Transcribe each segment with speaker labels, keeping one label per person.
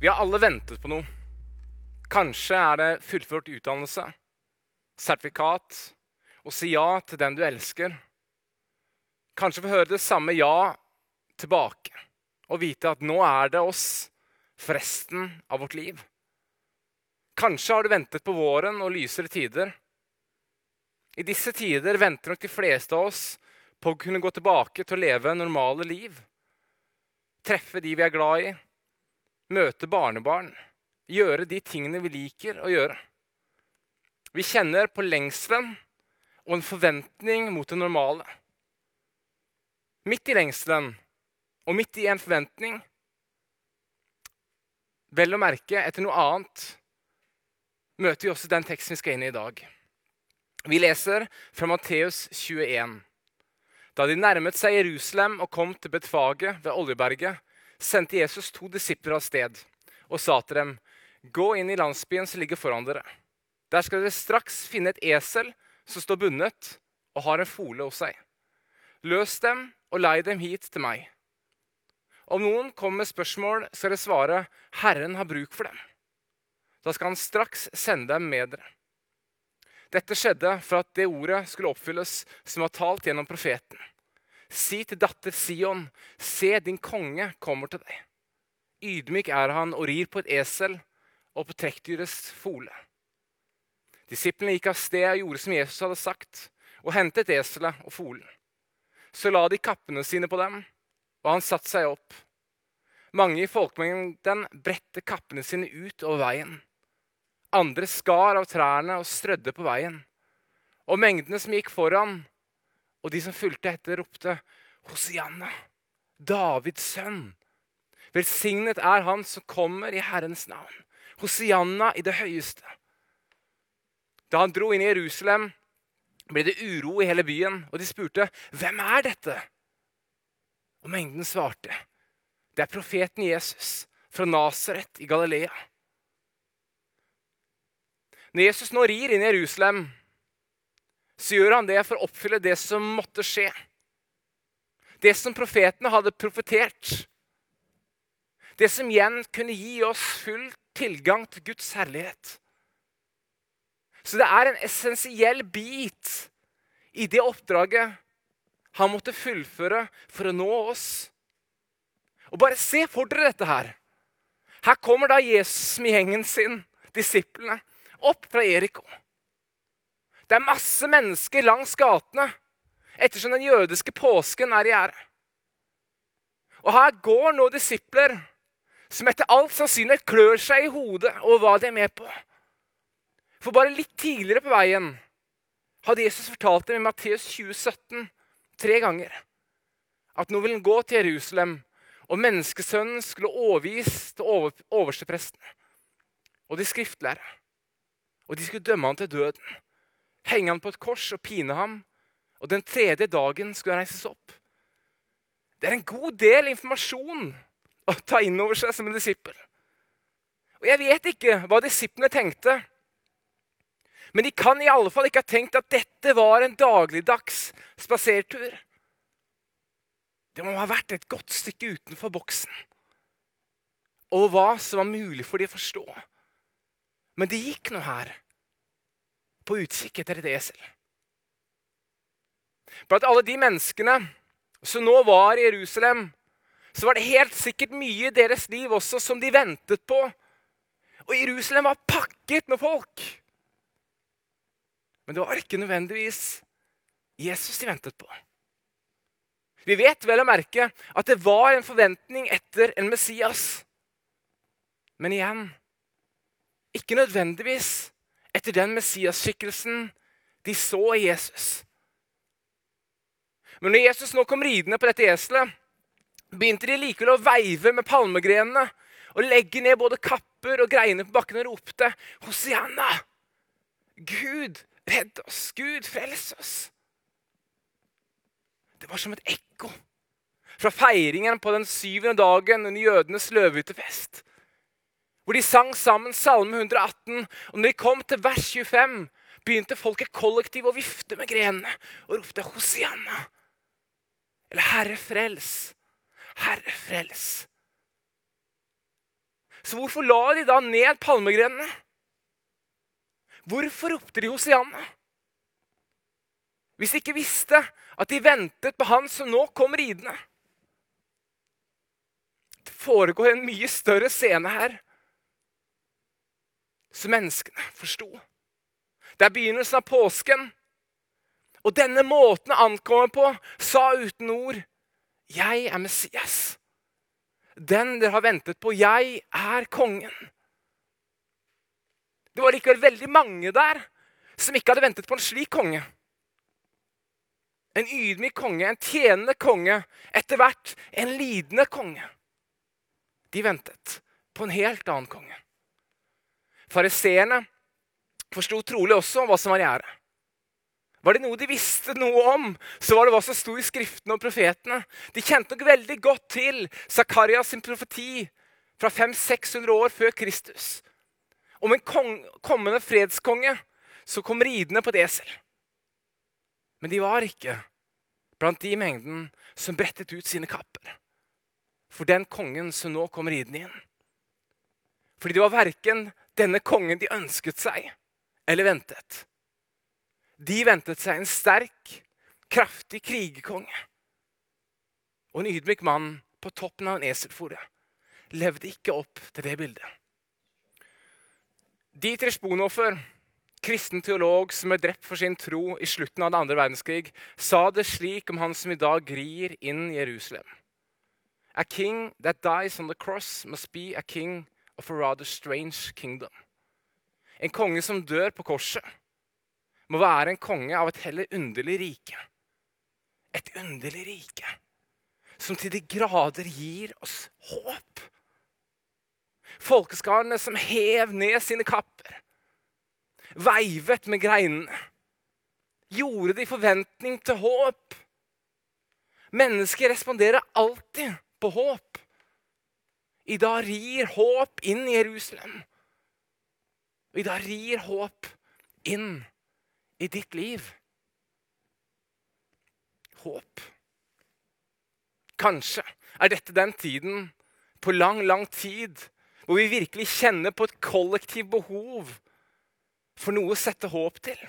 Speaker 1: Vi har alle ventet på noe. Kanskje er det fullført utdannelse, sertifikat, å si ja til den du elsker. Kanskje få høre det samme ja tilbake og vite at nå er det oss for resten av vårt liv. Kanskje har du ventet på våren og lysere tider. I disse tider venter nok de fleste av oss på å kunne gå tilbake til å leve normale liv. Treffe de vi er glad i, møte barnebarn, gjøre de tingene vi liker å gjøre. Vi kjenner på lengselen og en forventning mot det normale. Midt i lengselen og midt i en forventning, vel å merke etter noe annet, møter vi også den teksten vi skal inn i i dag. Vi leser fra Matteus 21. Da de nærmet seg Jerusalem og kom til Betfage ved Oljeberget, sendte Jesus to disipler av sted og sa til dem, Gå inn i landsbyen som ligger foran dere. Der skal dere straks finne et esel som står bundet og har en fole hos seg. Løs dem og lei dem hit til meg. Om noen kommer med spørsmål, skal dere svare, Herren har bruk for dem. Da skal han straks sende dem med dere. Dette skjedde for at det ordet skulle oppfylles som var talt gjennom profeten. Si til datter Sion, se, din konge kommer til deg. Ydmyk er han og rir på et esel og på trekkdyrets fole. Disiplene gikk av sted og gjorde som Jesus hadde sagt, og hentet eselet og folen. Så la de kappene sine på dem, og han satte seg opp. Mange i folkemengden bredte kappene sine ut over veien. Andre skar av trærne og strødde på veien. Og mengdene som gikk foran, og de som fulgte etter, ropte Hosianna, Davids sønn. Velsignet er han som kommer i Herrens navn. Hosianna i det høyeste. Da han dro inn i Jerusalem, ble det uro i hele byen, og de spurte, 'Hvem er dette?' Og mengden svarte, 'Det er profeten Jesus fra Nasaret i Galilea.' Når Jesus nå rir inn i Jerusalem, så gjør han det for å oppfylle det som måtte skje. Det som profetene hadde profetert. Det som igjen kunne gi oss full tilgang til Guds herlighet. Så det er en essensiell bit i det oppdraget han måtte fullføre for å nå oss. Og Bare se for dere dette her. Her kommer da Jesus med gjengen sin, disiplene opp fra Eriko. Det er masse mennesker langs gatene ettersom den jødiske påsken er i gjære. Og her går nå disipler som etter all sannsynlighet klør seg i hodet over hva de er med på. For bare litt tidligere på veien hadde Jesus fortalt dem i Matteus 2017 tre ganger at nå vil han gå til Jerusalem, og menneskesønnen skulle overgis til oversteprestene og de skriftlærde. og de skulle dømme han til døden. Henge han på et kors og pine ham, og den tredje dagen skulle han reises opp. Det er en god del informasjon å ta inn over seg som en disippel. Og Jeg vet ikke hva disiplene tenkte, men de kan i alle fall ikke ha tenkt at dette var en dagligdags spasertur. Det må ha vært et godt stykke utenfor boksen og hva som var mulig for de å forstå. Men det gikk noe her på utkikk etter et esel. Blant alle de menneskene som nå var i Jerusalem, så var det helt sikkert mye i deres liv også som de ventet på. Og Jerusalem var pakket med folk. Men det var ikke nødvendigvis Jesus de ventet på. Vi vet vel å merke at det var en forventning etter en Messias. Men igjen ikke nødvendigvis etter den Messias-skikkelsen de så i Jesus. Men når Jesus nå kom ridende på dette eselet, begynte de likevel å veive med palmegrenene og legge ned både kapper og greiner på bakken og ropte Hosianna! Gud, redd oss! Gud, frels oss! Det var som et ekko fra feiringen på den syvende dagen under jødenes løvehyttefest hvor de sang sammen Salme 118. Og når de kom til vers 25, begynte folket kollektivt å vifte med grenene og ropte Hosianna. Eller Herre frels, Herre frels. Så hvorfor la de da ned palmegrenene? Hvorfor ropte de Hosianna? Hvis de ikke visste at de ventet på han som nå kom ridende. Det foregår en mye større scene her som menneskene forsto. Det er begynnelsen av påsken. Og denne måten å ankomme på sa uten ord, 'Jeg er Messias'. Den dere har ventet på. Jeg er kongen. Det var likevel veldig mange der som ikke hadde ventet på en slik konge. En ydmyk konge, en tjenende konge, etter hvert en lidende konge. De ventet på en helt annen konge. Fariseerne forsto trolig også hva som var i ære. Var det noe de visste noe om, så var det hva som sto i Skriftene og profetene. De kjente nok veldig godt til Zakarias sin profeti fra 500-600 år før Kristus. Om en kommende fredskonge som kom ridende på et esel. Men de var ikke blant de mengden som brettet ut sine kapper for den kongen som nå kom ridende inn. Fordi de var verken denne kongen de ønsket seg eller ventet. De ventet seg en sterk, kraftig krigerkonge. Og en ydmyk mann på toppen av en eselfore levde ikke opp til det bildet. Dietrich Bonhoeffer, kristen teolog som ble drept for sin tro i slutten av den andre verdenskrig, sa det slik om han som i dag grir inn Jerusalem. A king that dies on the cross must be a king of a rather strange kingdom. En konge som dør på korset, må være en konge av et heller underlig rike. Et underlig rike som til de grader gir oss håp. Folkeskarene som hev ned sine kapper, veivet med greinene, gjorde det i forventning til håp. Mennesker responderer alltid på håp. I dag rir håp inn i Jerusalem. I dag rir håp inn i ditt liv. Håp. Kanskje er dette den tiden på lang, lang tid hvor vi virkelig kjenner på et kollektivt behov for noe å sette håp til.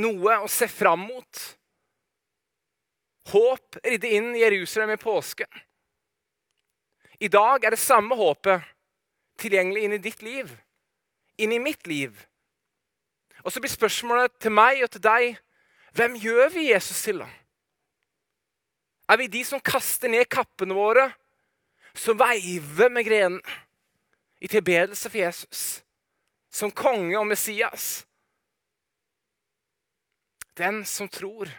Speaker 1: Noe å se fram mot. Håp ridde inn i Jerusalem i påsken. I dag er det samme håpet tilgjengelig inn i ditt liv, inn i mitt liv. Og så blir spørsmålet til meg og til deg hvem gjør vi Jesus til, da? Er vi de som kaster ned kappene våre, som veiver med grenene i tilbedelse for Jesus, som konge og Messias? Den som tror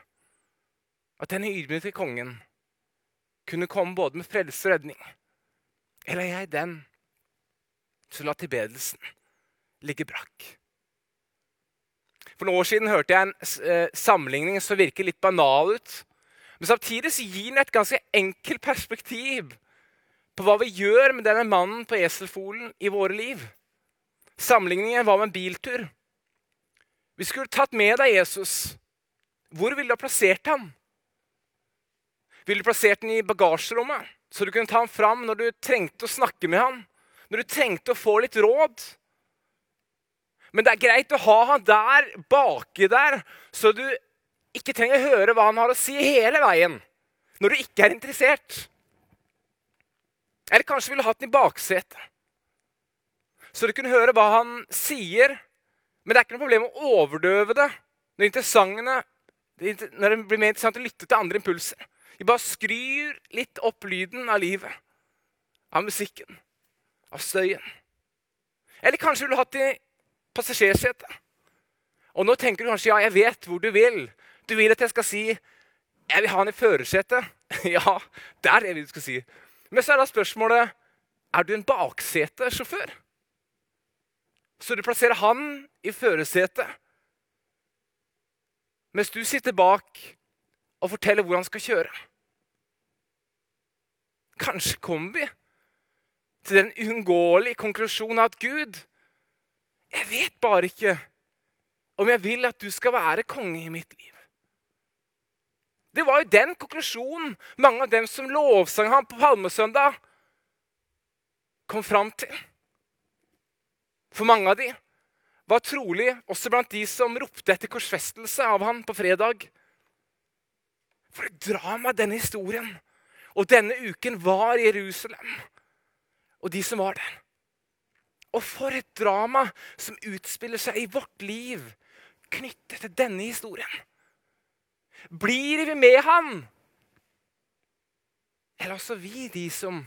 Speaker 1: at denne ydmyke kongen kunne komme både med frelse og redning? Eller er jeg den som lar tilbedelsen ligge brakk? For noen år siden hørte jeg en eh, sammenligning som virker litt banal ut. Men samtidig så gir den et ganske enkelt perspektiv på hva vi gjør med denne mannen på eselfolen i våre liv. Sammenligningen var med en biltur. Vi skulle tatt med deg Jesus. Hvor ville du ha plassert ham? Ville du plassert den i bagasjerommet, så du kunne ta den fram når du trengte å snakke med han, Når du trengte å få litt råd? Men det er greit å ha han der baki der, så du ikke trenger å høre hva han har å si hele veien når du ikke er interessert. Eller kanskje ville hatt den i baksetet, så du kunne høre hva han sier. Men det er ikke noe problem å overdøve det når, når det blir mer interessant å lytte til andre impulser. Vi bare skryr litt opp lyden av livet, av musikken, av støyen. Eller kanskje ville du hatt det i passasjersetet. Og nå tenker du kanskje ja, jeg vet hvor du vil. Du vil at jeg skal si jeg vil ha han i førersetet. ja, der er det du skal si. Men så er da spørsmålet er du en baksetesjåfør. Så du plasserer han i førersetet, mens du sitter bak og forteller hvor han skal kjøre. Kanskje kommer vi til den uunngåelige konklusjonen at Gud jeg vet bare ikke om jeg vil at du skal være konge i mitt liv. Det var jo den konklusjonen mange av dem som lovsang ham på palmesøndag, kom fram til. For mange av de var trolig også blant de som ropte etter korsfestelse av han på fredag. For et drama denne historien og denne uken var Jerusalem. Og de som var der. Og for et drama som utspiller seg i vårt liv knyttet til denne historien. Blir vi med han? Eller også vi, de som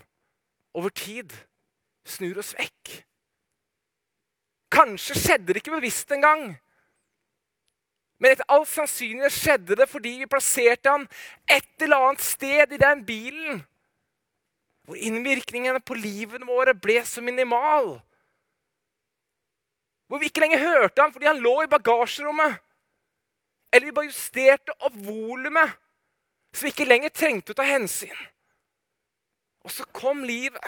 Speaker 1: over tid snur oss vekk? Kanskje skjedde det ikke bevisst engang. Men etter all sannsynlighet skjedde det fordi vi plasserte han et eller annet sted i den bilen. Hvor innvirkningene på livene våre ble så minimal. Hvor vi ikke lenger hørte han fordi han lå i bagasjerommet. Eller vi bare justerte opp volumet, så vi ikke lenger trengte å ta hensyn. Og så kom livet.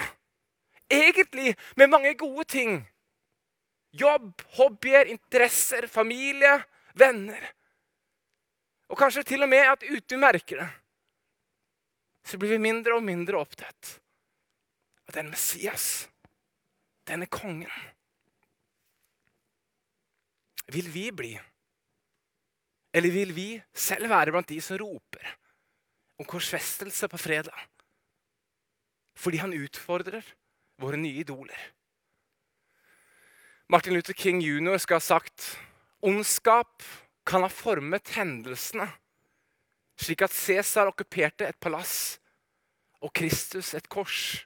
Speaker 1: Egentlig med mange gode ting. Jobb, hobbyer, interesser, familie, venner. Og kanskje til og med at uten vi merker det, så blir vi mindre og mindre opptatt av den Messias, denne kongen. Vil vi bli, eller vil vi selv være blant de som roper om korsfestelse på fredag? Fordi han utfordrer våre nye idoler. Martin Luther King jr. skal ha sagt ondskap kan ha formet hendelsene slik at Cæsar okkuperte et palass og Kristus et kors.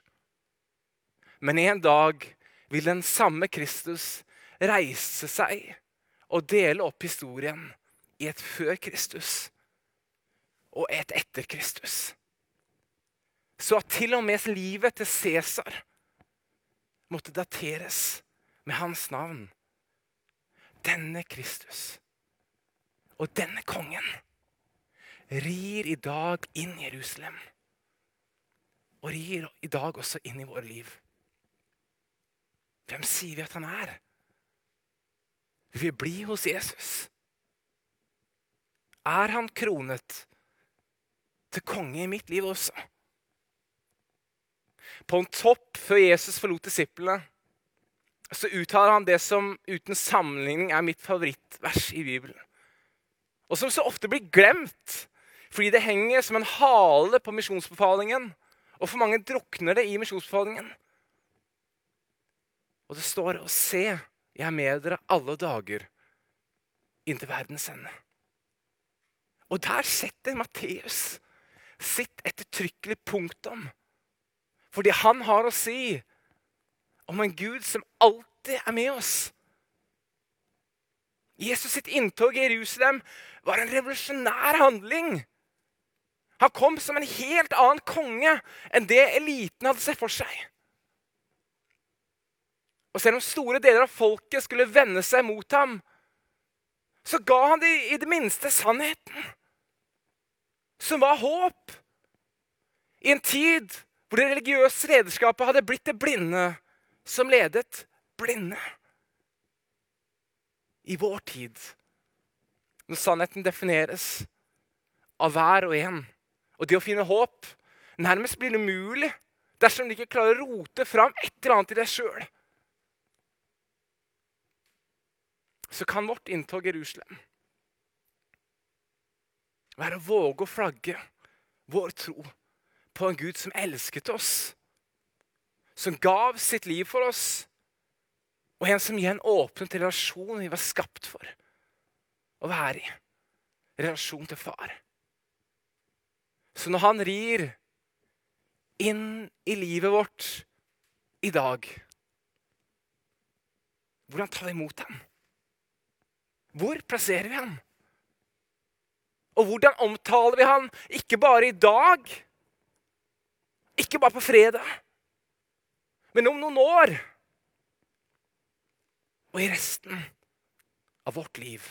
Speaker 1: Men en dag vil den samme Kristus reise seg og dele opp historien i et før Kristus og et etter Kristus. Så at til og med livet til Cæsar måtte dateres med hans navn. Denne Kristus og denne kongen rir i dag inn i Jerusalem. Og rir i dag også inn i våre liv. Hvem sier vi at han er? Vi vil bli hos Jesus. Er han kronet til konge i mitt liv også? På en topp før Jesus forlot disiplene, så uttaler han det som uten sammenligning er mitt favorittvers i Bibelen. Og som så ofte blir glemt fordi det henger som en hale på misjonsbefalingen. Og for mange drukner det i misjonsbefalingen. Og det står å se, jeg er med dere alle dager inntil verdens ende. Og der setter Matteus sitt ettertrykkelig punktum for det han har å si om en Gud som alltid er med oss. Jesus sitt inntog i Jerusalem var en revolusjonær handling. Han kom som en helt annen konge enn det eliten hadde sett for seg. Og selv om store deler av folket skulle vende seg mot ham, så ga han dem i det minste sannheten, som var håp. I en tid hvor det religiøse lederskapet hadde blitt det blinde som ledet blinde. I vår tid, når sannheten defineres av hver og en, og det å finne håp nærmest blir umulig dersom du ikke klarer å rote fram et eller annet i deg sjøl, så kan vårt inntog i Jerusalem være å våge å flagge vår tro på en Gud som elsket oss, som gav sitt liv for oss, og en som igjen åpnet relasjonen vi var skapt for å være i. Relasjon til far. Så når han rir inn i livet vårt i dag Hvordan tar vi imot ham? Hvor plasserer vi ham? Og hvordan omtaler vi ham, ikke bare i dag, ikke bare på fredag, men om noen år. Og i resten av vårt liv.